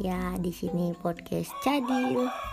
Ya, di sini podcast Cadil.